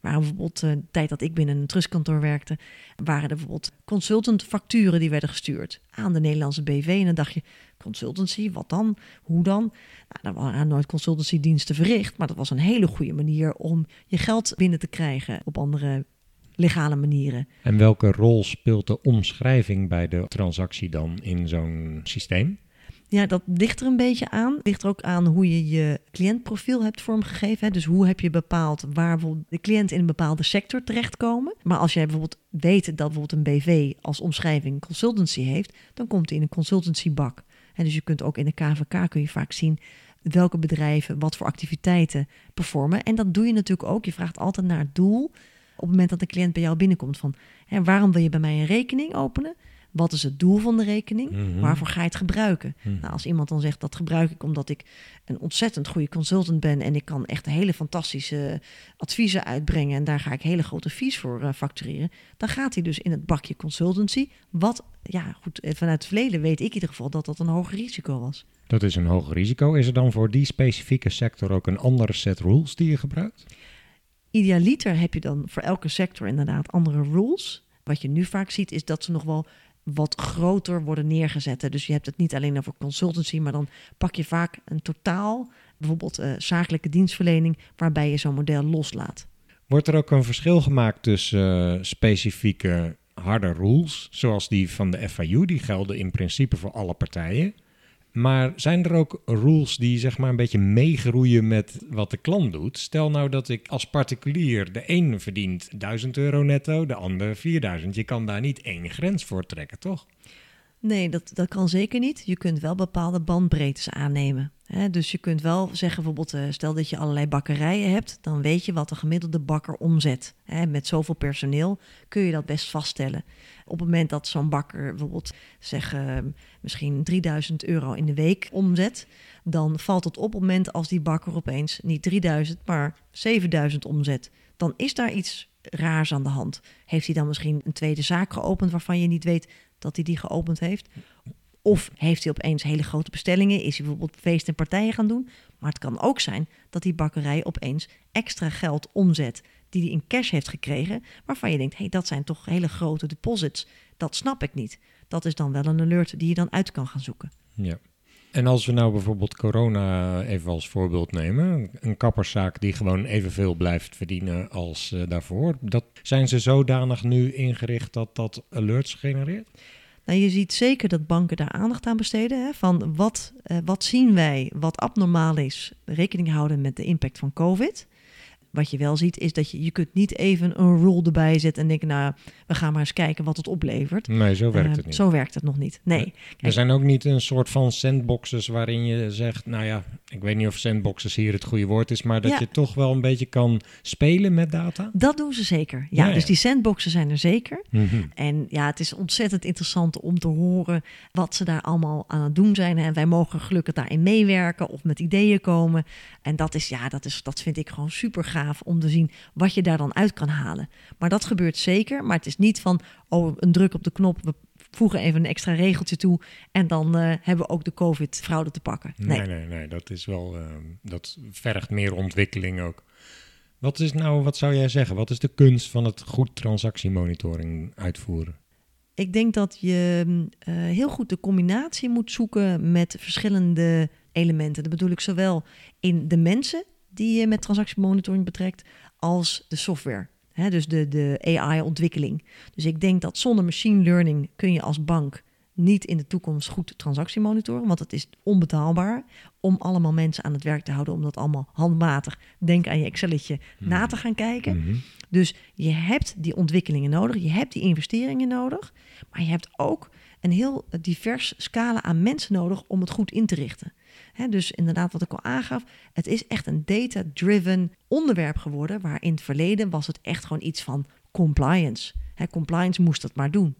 Maar bijvoorbeeld eh, de tijd dat ik binnen een trustkantoor werkte, waren er bijvoorbeeld consultant facturen die werden gestuurd aan de Nederlandse BV. En dan dacht je, consultancy, wat dan? Hoe dan? Nou, daar waren nooit consultancydiensten verricht, maar dat was een hele goede manier om je geld binnen te krijgen op andere legale manieren. En welke rol speelt de omschrijving bij de transactie dan in zo'n systeem? Ja, dat ligt er een beetje aan. Ligt er ook aan hoe je je cliëntprofiel hebt vormgegeven. Hè. Dus hoe heb je bepaald waar de cliënt in een bepaalde sector terechtkomen. Maar als jij bijvoorbeeld weet dat bijvoorbeeld een BV als omschrijving consultancy heeft, dan komt hij in een consultancybak. En dus je kunt ook in de KVK kun je vaak zien welke bedrijven wat voor activiteiten performen. En dat doe je natuurlijk ook. Je vraagt altijd naar het doel op het moment dat de cliënt bij jou binnenkomt van hè, waarom wil je bij mij een rekening openen? Wat is het doel van de rekening? Mhm. Waarvoor ga je het gebruiken? Mhm. Nou, als iemand dan zegt dat gebruik ik omdat ik een ontzettend goede consultant ben en ik kan echt hele fantastische adviezen uitbrengen en daar ga ik hele grote fees voor eh, factureren, dan gaat hij dus in het bakje consultancy. Wat, ja, goed, eh, vanuit het verleden weet ik in ieder geval dat dat een hoger risico was. Dat is een hoger risico. Is er dan voor die specifieke sector ook een andere set rules die je gebruikt? Idealiter heb je dan voor elke sector inderdaad andere rules. Wat je nu vaak ziet is dat ze nog wel wat groter worden neergezet. Dus je hebt het niet alleen over consultancy, maar dan pak je vaak een totaal, bijvoorbeeld eh, zakelijke dienstverlening, waarbij je zo'n model loslaat. Wordt er ook een verschil gemaakt tussen eh, specifieke harde rules, zoals die van de FIU, die gelden in principe voor alle partijen. Maar zijn er ook rules die zeg maar een beetje meegroeien met wat de klant doet? Stel nou dat ik als particulier, de een verdient 1000 euro netto, de ander 4000. Je kan daar niet één grens voor trekken, toch? Nee, dat, dat kan zeker niet. Je kunt wel bepaalde bandbreedtes aannemen. Dus je kunt wel zeggen, bijvoorbeeld, eh, stel dat je allerlei bakkerijen hebt, dan weet je wat de gemiddelde bakker omzet. Met zoveel personeel kun je dat best vaststellen. Op het moment dat zo'n bakker bijvoorbeeld, zeg, eh, misschien 3000 euro in de week omzet, dan valt het op op het moment als die bakker opeens niet 3000, maar 7000 omzet. Dan is daar iets raars aan de hand. Heeft hij dan misschien een tweede zaak geopend waarvan je niet weet dat hij die geopend heeft? Of heeft hij opeens hele grote bestellingen? Is hij bijvoorbeeld feesten en partijen gaan doen? Maar het kan ook zijn dat die bakkerij opeens extra geld omzet die hij in cash heeft gekregen, waarvan je denkt, hé, hey, dat zijn toch hele grote deposits. Dat snap ik niet. Dat is dan wel een alert die je dan uit kan gaan zoeken. Ja. En als we nou bijvoorbeeld corona even als voorbeeld nemen, een kapperszaak die gewoon evenveel blijft verdienen als uh, daarvoor, dat, zijn ze zodanig nu ingericht dat dat alerts genereert? Nou, je ziet zeker dat banken daar aandacht aan besteden. Hè, van wat, uh, wat zien wij, wat abnormaal is, rekening houden met de impact van COVID. Wat je wel ziet is dat je, je kunt niet even een rule erbij zetten en denken, nou, we gaan maar eens kijken wat het oplevert. Nee, zo werkt uh, het niet. Zo werkt het nog niet. Nee. Kijk, er zijn ook niet een soort van sandboxes waarin je zegt, nou ja, ik weet niet of sandboxes hier het goede woord is, maar dat Ja. je toch wel een beetje kan spelen met data. dat doen ze zeker. Ja, Ja, dus die sandboxen zijn er zeker. Mhm. En ja, het is ontzettend interessant om te horen wat ze daar allemaal aan het doen zijn. En wij mogen gelukkig daarin meewerken of met ideeën komen. En dat is, ja, dat, is, dat vind ik gewoon super gaaf om te zien wat je daar dan uit kan halen. Maar dat gebeurt zeker. Maar het is niet van, oh, een druk op de knop, we voegen even een extra regeltje toe. En dan eh, hebben we ook de COVID-fraude te pakken. Nee. Nee, nee, nee, dat is wel, eh, dat vergt meer ontwikkeling ook. Wat is nou, wat zou jij zeggen? Wat is de kunst van het goed transactiemonitoring uitvoeren? Ik denk dat je mm, eh, heel goed de combinatie moet zoeken met verschillende elementen. Dat bedoel ik zowel in de mensen die je met transactiemonitoring betrekt, als de software. Hè, dus de, de AI-ontwikkeling. Dus ik denk dat zonder machine learning kun je als bank niet in de toekomst goed transactie monitoren, want het is onbetaalbaar om allemaal mensen aan het werk te houden om dat allemaal handmatig, denk aan je Excelletje, na te gaan kijken. Mhm. Dus je hebt die ontwikkelingen nodig, je hebt die investeringen nodig, maar je hebt ook een heel divers scala aan mensen nodig om het goed in te richten. Dus inderdaad, wat ik al aangaf, het is echt een data-driven onderwerp geworden, waar in het verleden was het echt gewoon iets van compliance. Compliance moest dat maar doen.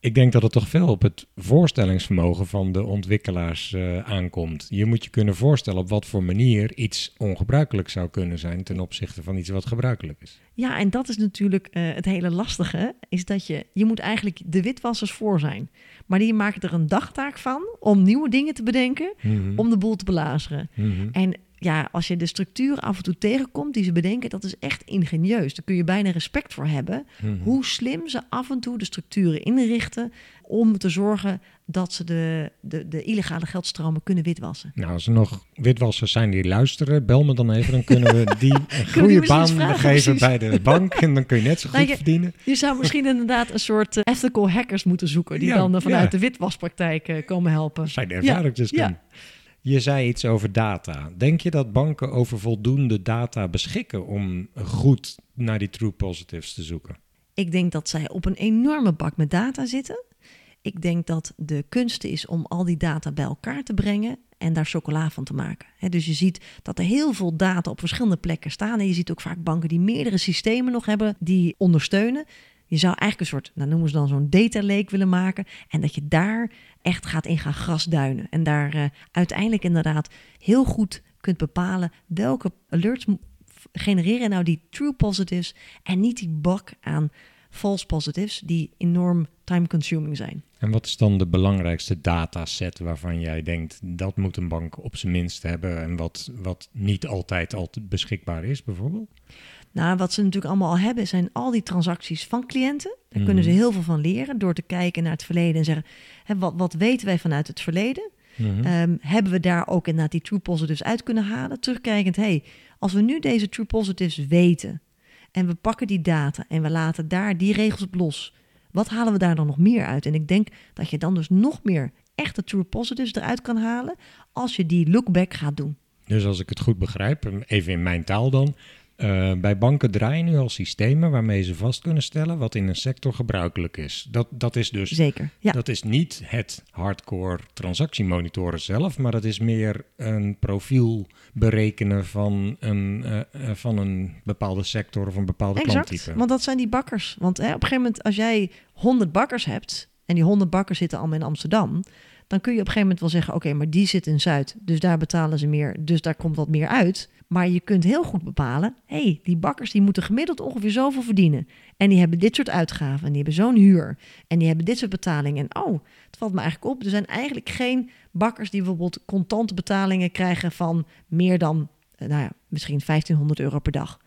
Ik denk dat het toch veel op het voorstellingsvermogen van de ontwikkelaars eh, aankomt. Je moet je kunnen voorstellen op wat voor manier iets ongebruikelijk zou kunnen zijn ten opzichte van iets wat gebruikelijk is. Ja, en dat is natuurlijk eh, het hele lastige, is dat je, je moet eigenlijk de witwassers voor zijn. Maar die maken er een dagtaak van om nieuwe dingen te bedenken, Mhm. om de boel te belazeren. Mhm. En ja, als je de structuur af en toe tegenkomt die ze bedenken, dat is echt ingenieus. Daar kun je bijna respect voor hebben. Mhm. Hoe slim ze af en toe de structuren inrichten om te zorgen dat ze de, de, de illegale geldstromen kunnen witwassen. Nou, als er nog witwassers zijn die luisteren, bel me dan even. Dan kunnen we die een goede baan vragen, geven precies. bij de bank. En dan kun je net zo goed Nou, je- verdienen. Je zou misschien inderdaad een soort eh, ethical hackers moeten zoeken die Ja, dan eh, vanuit ja. de witwaspraktijk eh, komen helpen. Zijn ervaringsdeskundigen. ja. Je zei iets over data. Denk je dat banken over voldoende data beschikken om goed naar die true positives te zoeken? Ik denk dat zij op een enorme bak met data zitten. Ik denk dat de kunst is om al die data bij elkaar te brengen en daar chocola van te maken. Dus je ziet dat er heel veel data op verschillende plekken staan. En je ziet ook vaak banken die meerdere systemen nog hebben die ondersteunen. Je zou eigenlijk een soort, nou noemen ze dan zo'n data lake willen maken. En dat je daar echt gaat in gaan grasduinen. En daar eh, uiteindelijk inderdaad heel goed kunt bepalen welke alerts genereren nou die true positives en niet die bak aan false positives die enorm time consuming zijn. En wat is dan de belangrijkste dataset waarvan jij denkt dat moet een bank op zijn minst hebben en wat, wat niet altijd altijd beschikbaar is bijvoorbeeld? Nou, wat ze natuurlijk allemaal al hebben, zijn al die transacties van cliënten. Daar Mhm. kunnen ze heel veel van leren door te kijken naar het verleden en zeggen: hè, wat, wat weten wij vanuit het verleden? Mhm. Ehm, hebben we daar ook inderdaad die true positives uit kunnen halen? Terugkijkend, hey, als we nu deze true positives weten en we pakken die data en we laten daar die regels op los, wat halen we daar dan nog meer uit? En ik denk dat je dan dus nog meer echte true positives eruit kan halen als je die look-back gaat doen. Dus als ik het goed begrijp, even in mijn taal dan. Eh, bij banken draaien nu al systemen waarmee ze vast kunnen stellen wat in een sector gebruikelijk is. Dat, dat is dus Zeker, ja. Dat is niet het hardcore transactiemonitoren zelf, maar dat is meer een profiel berekenen van een, eh, eh, van een bepaalde sector of een bepaalde Exact, klanttype. want dat zijn die bakkers. Want hè, op een gegeven moment, als jij 100 bakkers hebt en die 100 bakkers zitten allemaal in Amsterdam, dan kun je op een gegeven moment wel zeggen: oké, maar die zit in Zuid, dus daar betalen ze meer, dus daar komt wat meer uit. Maar je kunt heel goed bepalen, hé, hey, die bakkers die moeten gemiddeld ongeveer zoveel verdienen. En die hebben dit soort uitgaven, en die hebben zo'n huur, en die hebben dit soort betalingen. En oh, het valt me eigenlijk op, er zijn eigenlijk geen bakkers die bijvoorbeeld contante betalingen krijgen van meer dan, eh, nou ja, misschien 1500 euro per dag.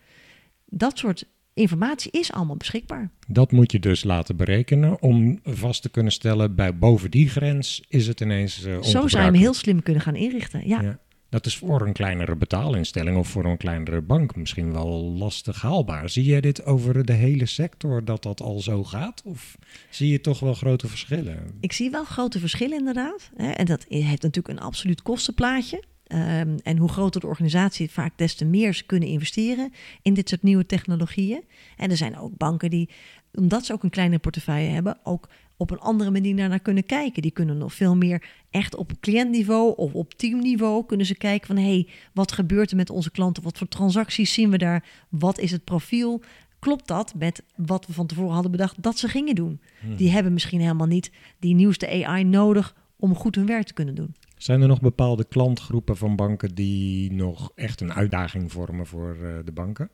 Dat soort informatie is allemaal beschikbaar. Dat moet je dus laten berekenen om vast te kunnen stellen, bij boven die grens is het ineens uh, Zo zou je hem heel slim kunnen gaan inrichten, ja. ja. Dat is voor een kleinere betaalinstelling of voor een kleinere bank misschien wel lastig haalbaar. Zie jij dit over de hele sector dat dat al zo gaat? Of zie je toch wel grote verschillen? Ik zie wel grote verschillen inderdaad. En dat heeft natuurlijk een absoluut kostenplaatje. Ehm, en hoe groter de organisatie, vaak des te meer ze kunnen investeren in dit soort nieuwe technologieën. En er zijn ook banken die, omdat ze ook een kleine portefeuille hebben, ook op een andere manier naar kunnen kijken. Die kunnen nog veel meer echt op cliëntniveau of op teamniveau kunnen ze kijken van hé, hey, wat gebeurt er met onze klanten? Wat voor transacties zien we daar? Wat is het profiel? Klopt dat met wat we van tevoren hadden bedacht dat ze gingen doen? Hmm. Die hebben misschien helemaal niet die nieuwste AI nodig om goed hun werk te kunnen doen. Zijn er nog bepaalde klantgroepen van banken die nog echt een uitdaging vormen voor uh, de banken?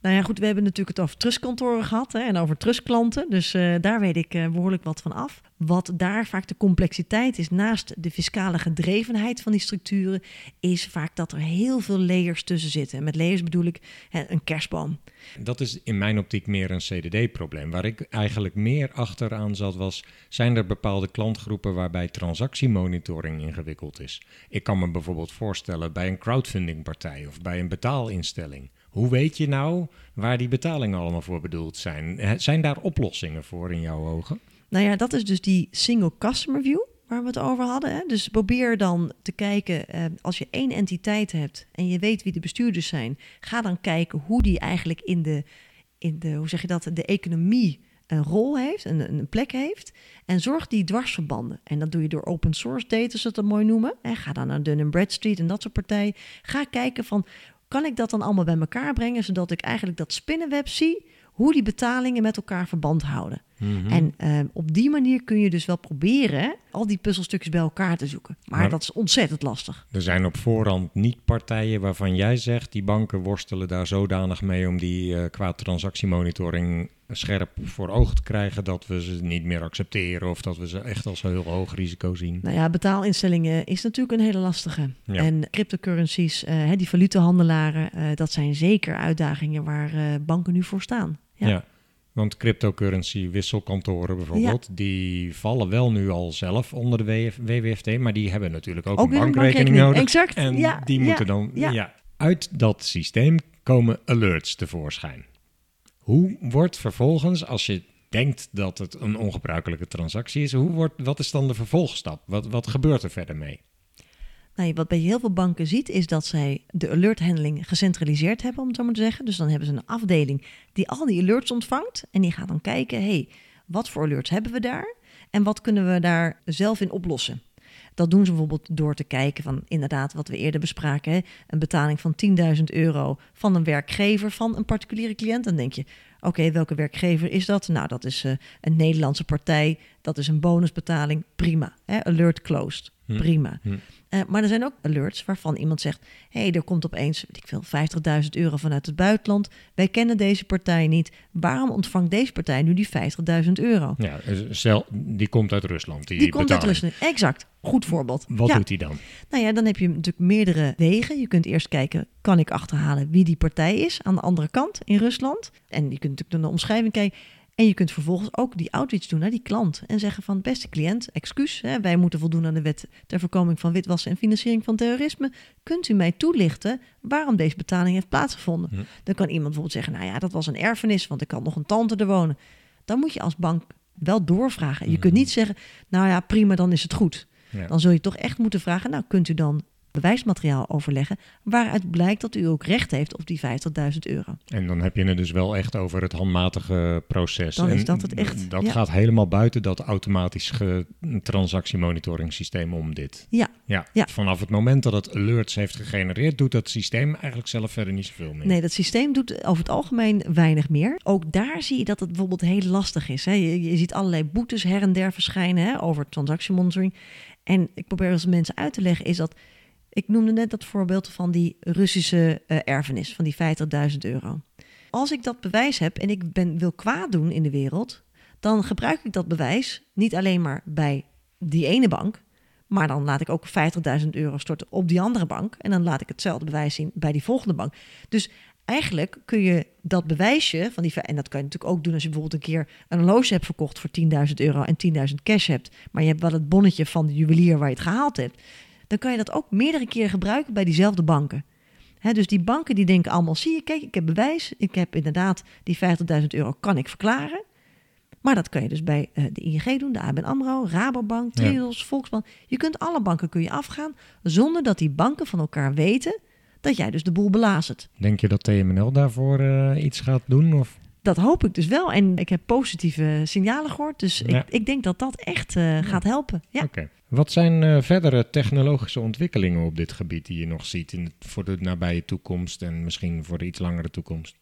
Nou ja, goed, we hebben natuurlijk het over trustkantoren gehad hè, en over trustklanten. Dus uh, daar weet ik uh, behoorlijk wat van af. Wat daar vaak de complexiteit is, naast de fiscale gedrevenheid van die structuren, is vaak dat er heel veel layers tussen zitten. En met layers bedoel ik hè, een kerstboom. Dat is in mijn optiek meer een CDD-probleem. Waar ik eigenlijk meer achteraan zat was, zijn er bepaalde klantgroepen waarbij transactiemonitoring ingewikkeld is? Ik kan me bijvoorbeeld voorstellen bij een crowdfundingpartij of bij een betaalinstelling hoe weet je nou waar die betalingen allemaal voor bedoeld zijn? Zijn daar oplossingen voor in jouw ogen? Nou ja, dat is dus die single customer view waar we het over hadden. Hè? Dus probeer dan te kijken, eh, als je één entiteit hebt en je weet wie de bestuurders zijn, ga dan kijken hoe die eigenlijk in de, in de hoe zeg je dat, de economie een rol heeft, een, een plek heeft. En zorg die dwarsverbanden. En dat doe je door open source data, zoals dat mooi noemen. ga dan naar Dun Bradstreet en dat soort partijen. Ga kijken van kan ik dat dan allemaal bij elkaar brengen, zodat ik eigenlijk dat spinnenweb zie, hoe die betalingen met elkaar verband houden. Mhm. En uh, op die manier kun je dus wel proberen al die puzzelstukjes bij elkaar te zoeken. Maar, dat is ontzettend lastig. Er zijn op voorhand niet partijen waarvan jij zegt, die banken worstelen daar zodanig mee om die uh, qua transactiemonitoring scherp voor ogen te krijgen dat we ze niet meer accepteren of dat we ze echt als heel hoog risico zien. Nou ja, betaalinstellingen is natuurlijk een hele lastige. En cryptocurrencies, uh, die valutehandelaren, uh, dat zijn zeker uitdagingen waar banken nu voor staan. Ja. ja. Want cryptocurrency wisselkantoren bijvoorbeeld, die vallen wel nu al zelf onder de WWFT, maar die hebben natuurlijk ook, een bankrekening, nodig. Exact. En ja, die moeten dan ja. uit dat systeem komen alerts tevoorschijn. Hoe wordt vervolgens, als je denkt dat het een ongebruikelijke transactie is, hoe wordt, wat is dan de vervolgstap? Wat, wat gebeurt er verder mee? Nou, wat bij heel veel banken ziet, is dat zij de alerthandling gecentraliseerd hebben, om het zo maar te zeggen. Dus dan hebben ze een afdeling die al die alerts ontvangt. En die gaat dan kijken, hey, wat voor alerts hebben we daar? En wat kunnen we daar zelf in oplossen? Dat doen ze bijvoorbeeld door te kijken van inderdaad wat we eerder bespraken. Hè? Een betaling van 10.000 euro van een werkgever van een particuliere cliënt. Dan denk je, oké, welke werkgever is dat? Nou, dat is uh, een Nederlandse partij. Dat is een bonusbetaling. Prima. Hè? Alert closed. Hm. Prima. Hm. Uh, maar er zijn ook alerts waarvan iemand zegt: hé, hey, er komt opeens, weet ik veel, 50.000 euro vanuit het buitenland. Wij kennen deze partij niet. Waarom ontvangt deze partij nu die 50.000 euro? Ja, stel, die komt uit Rusland. Die, die komt uit Rusland, exact. Goed voorbeeld. Wat doet hij dan? Nou ja, dan heb je natuurlijk meerdere wegen. Je kunt eerst kijken, kan ik achterhalen wie die partij is aan de andere kant in Rusland? En je kunt natuurlijk naar de omschrijving kijken. En je kunt vervolgens ook die outreach doen naar die klant en zeggen van beste cliënt, excuus, hè, wij moeten voldoen aan de wet ter voorkoming van witwassen en financiering van terrorisme. Kunt u mij toelichten waarom deze betaling heeft plaatsgevonden? Hm. Dan kan iemand bijvoorbeeld zeggen, nou ja, dat was een erfenis, want ik had nog een tante er wonen. Dan moet je als bank wel doorvragen. Je kunt hm. niet zeggen, nou ja, prima, dan is het goed. Dan zul je toch echt moeten vragen, nou kunt u dan bewijsmateriaal overleggen. Waaruit blijkt dat u ook recht heeft op die 50.000 euro. En dan heb je het dus wel echt over het handmatige proces. Dan is dat het echt. Dat gaat helemaal buiten dat automatische transactiemonitoring systeem om dit. Ja. ja. Ja. Vanaf het moment dat het alerts heeft gegenereerd, doet dat systeem eigenlijk zelf verder niet zoveel meer. Nee, dat systeem doet over het algemeen weinig meer. Ook daar zie je dat het bijvoorbeeld heel lastig is. Hè. Je, je ziet allerlei boetes her en der verschijnen hè, over transactiemonitoring. En ik probeer als mensen uit te leggen, is dat Ik noemde net dat voorbeeld van die Russische uh, erfenis, van die 50.000 euro. Als ik dat bewijs heb en ik ben, wil kwaad doen in de wereld, dan gebruik ik dat bewijs niet alleen maar bij die ene bank, maar dan laat ik ook 50.000 euro storten op die andere bank. En dan laat ik hetzelfde bewijs zien bij die volgende bank. Dus eigenlijk kun je dat bewijsje van die. En dat kan je natuurlijk ook doen als je bijvoorbeeld een keer een horloge hebt verkocht voor 10.000 euro en 10.000 cash hebt. Maar je hebt wel het bonnetje van de juwelier waar je het gehaald hebt. Dan kan je dat ook meerdere keren gebruiken bij diezelfde banken. dus die banken die denken allemaal, zie je, kijk, ik heb bewijs. Ik heb inderdaad die 50.000 euro kan ik verklaren. Maar dat kun je dus bij uh, de ING doen, de ABN AMRO, Rabobank, Triodos, ja. Volksbank. Je kunt alle banken kun je afgaan zonder dat die banken van elkaar weten dat jij dus de boel belazert. Denk je dat TMNL daarvoor uh, iets gaat doen? Of? Dat hoop ik dus wel. En ik heb positieve signalen gehoord. Dus ja. ik, ik, denk dat dat echt uh, gaat helpen. Ja. Oké. Wat zijn uh, verdere technologische ontwikkelingen op dit gebied die je nog ziet in voor de nabije toekomst en misschien voor de iets langere toekomst?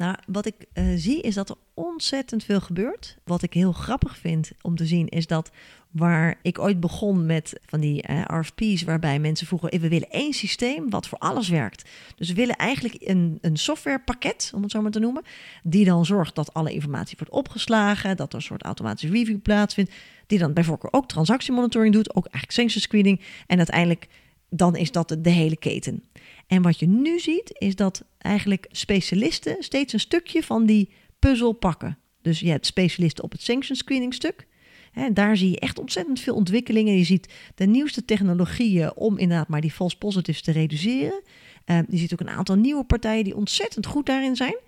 Nou, wat ik uh, zie is dat er ontzettend veel gebeurt. Wat ik heel grappig vind om te zien is dat waar ik ooit begon met van die uh, RFP's, waarbij mensen vroegen: we willen één systeem wat voor alles werkt. Dus we willen eigenlijk een, een softwarepakket, om het zo maar te noemen, die dan zorgt dat alle informatie wordt opgeslagen, dat er een soort automatische review plaatsvindt, die dan bij voorkeur ook transactiemonitoring doet, ook eigenlijk screening en uiteindelijk dan is dat de hele keten. En wat je nu ziet, is dat eigenlijk specialisten steeds een stukje van die puzzel pakken. Dus je hebt specialisten op het sanction screening stuk. Daar zie je echt ontzettend veel ontwikkelingen. Je ziet de nieuwste technologieën om inderdaad maar die false positives te reduceren. Uh, je ziet ook een aantal nieuwe partijen die ontzettend goed daarin zijn.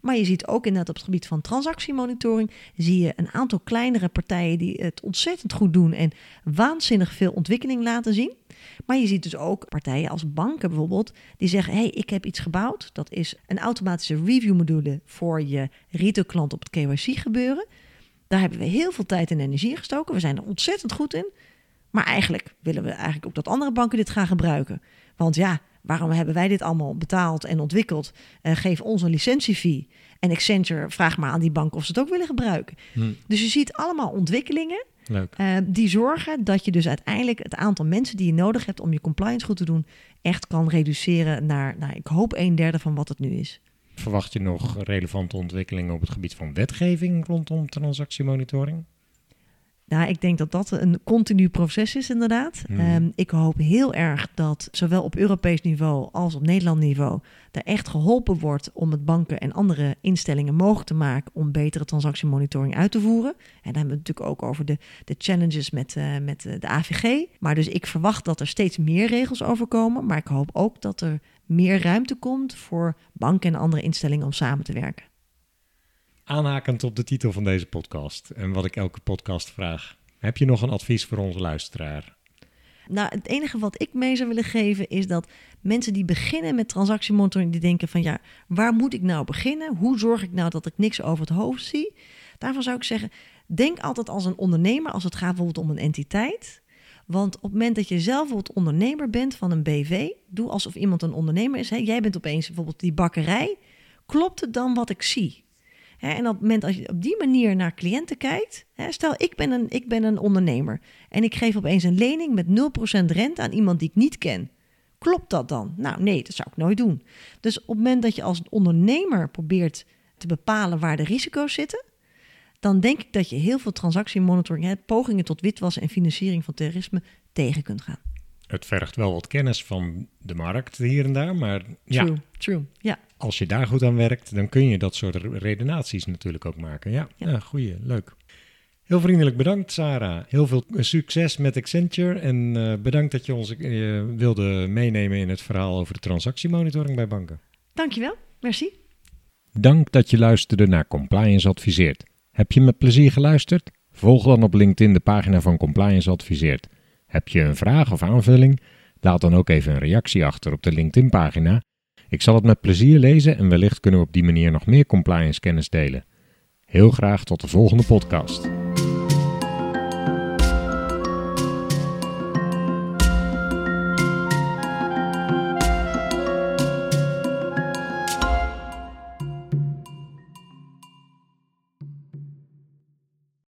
Maar je ziet ook inderdaad op het gebied van transactiemonitoring, zie je een aantal kleinere partijen die het ontzettend goed doen en waanzinnig veel ontwikkeling laten zien. Maar je ziet dus ook partijen als banken bijvoorbeeld, die zeggen: hey, ik heb iets gebouwd. Dat is een automatische review module voor je retailklant op het KYC gebeuren. Daar hebben we heel veel tijd en energie gestoken. We zijn er ontzettend goed in. Maar eigenlijk willen we eigenlijk ook dat andere banken dit gaan gebruiken. Want ja, waarom hebben wij dit allemaal betaald en ontwikkeld? Uh, geef ons een licentiefee. En Accenture, vraag maar aan die bank of ze het ook willen gebruiken. Hm. Dus je ziet allemaal ontwikkelingen uh, die zorgen dat je dus uiteindelijk het aantal mensen die je nodig hebt om je compliance goed te doen, echt kan reduceren naar, nou, ik hoop een derde van wat het nu is. Verwacht je nog relevante ontwikkelingen op het gebied van wetgeving rondom transactiemonitoring? Nou, ik denk dat dat een continu proces is, inderdaad. Hmm. Ehm, ik hoop heel erg dat zowel op Europees niveau als op Nederland niveau er echt geholpen wordt om het banken en andere instellingen mogelijk te maken om betere transactiemonitoring uit te voeren. En dan hebben we het natuurlijk ook over de, de challenges met, uh, met de AVG. Maar dus ik verwacht dat er steeds meer regels overkomen. Maar ik hoop ook dat er meer ruimte komt voor banken en andere instellingen om samen te werken aanhakend op de titel van deze podcast en wat ik elke podcast vraag. Heb je nog een advies voor onze luisteraar? Nou, het enige wat ik mee zou willen geven is dat mensen die beginnen met transactiemonitoring, die denken van ja, waar moet ik nou beginnen? Hoe zorg ik nou dat ik niks over het hoofd zie? Daarvan zou ik zeggen, denk altijd als een ondernemer als het gaat bijvoorbeeld om een entiteit. Want op het moment dat je zelf bijvoorbeeld ondernemer bent van een BV, doe alsof iemand een ondernemer is. Jij bent opeens bijvoorbeeld die bakkerij. Klopt het dan wat ik zie? En op het moment als je op die manier naar cliënten kijkt, stel ik ben, een, ik ben een ondernemer en ik geef opeens een lening met 0% rente aan iemand die ik niet ken. Klopt dat dan? Nou nee, dat zou ik nooit doen. Dus op het moment dat je als ondernemer probeert te bepalen waar de risico's zitten, dan denk ik dat je heel veel transactiemonitoring, pogingen tot witwassen en financiering van terrorisme tegen kunt gaan. Het vergt wel wat kennis van de markt hier en daar, maar true, ja. True, ja als je daar goed aan werkt, dan kun je dat soort redenaties natuurlijk ook maken. Ja, ja. goeie, leuk. Heel vriendelijk bedankt, Sarah. Heel veel succes met Accenture. En uh, bedankt dat je ons uh, wilde meenemen in het verhaal over de transactiemonitoring bij banken. Dankjewel, merci. Dank dat je luisterde naar Compliance Adviseert. Heb je met plezier geluisterd? Volg dan op LinkedIn de pagina van Compliance Adviseert. Heb je een vraag of aanvulling? Laat dan ook even een reactie achter op de LinkedIn-pagina ik zal het met plezier lezen en wellicht kunnen we op die manier nog meer compliance kennis delen. Heel graag tot de volgende podcast.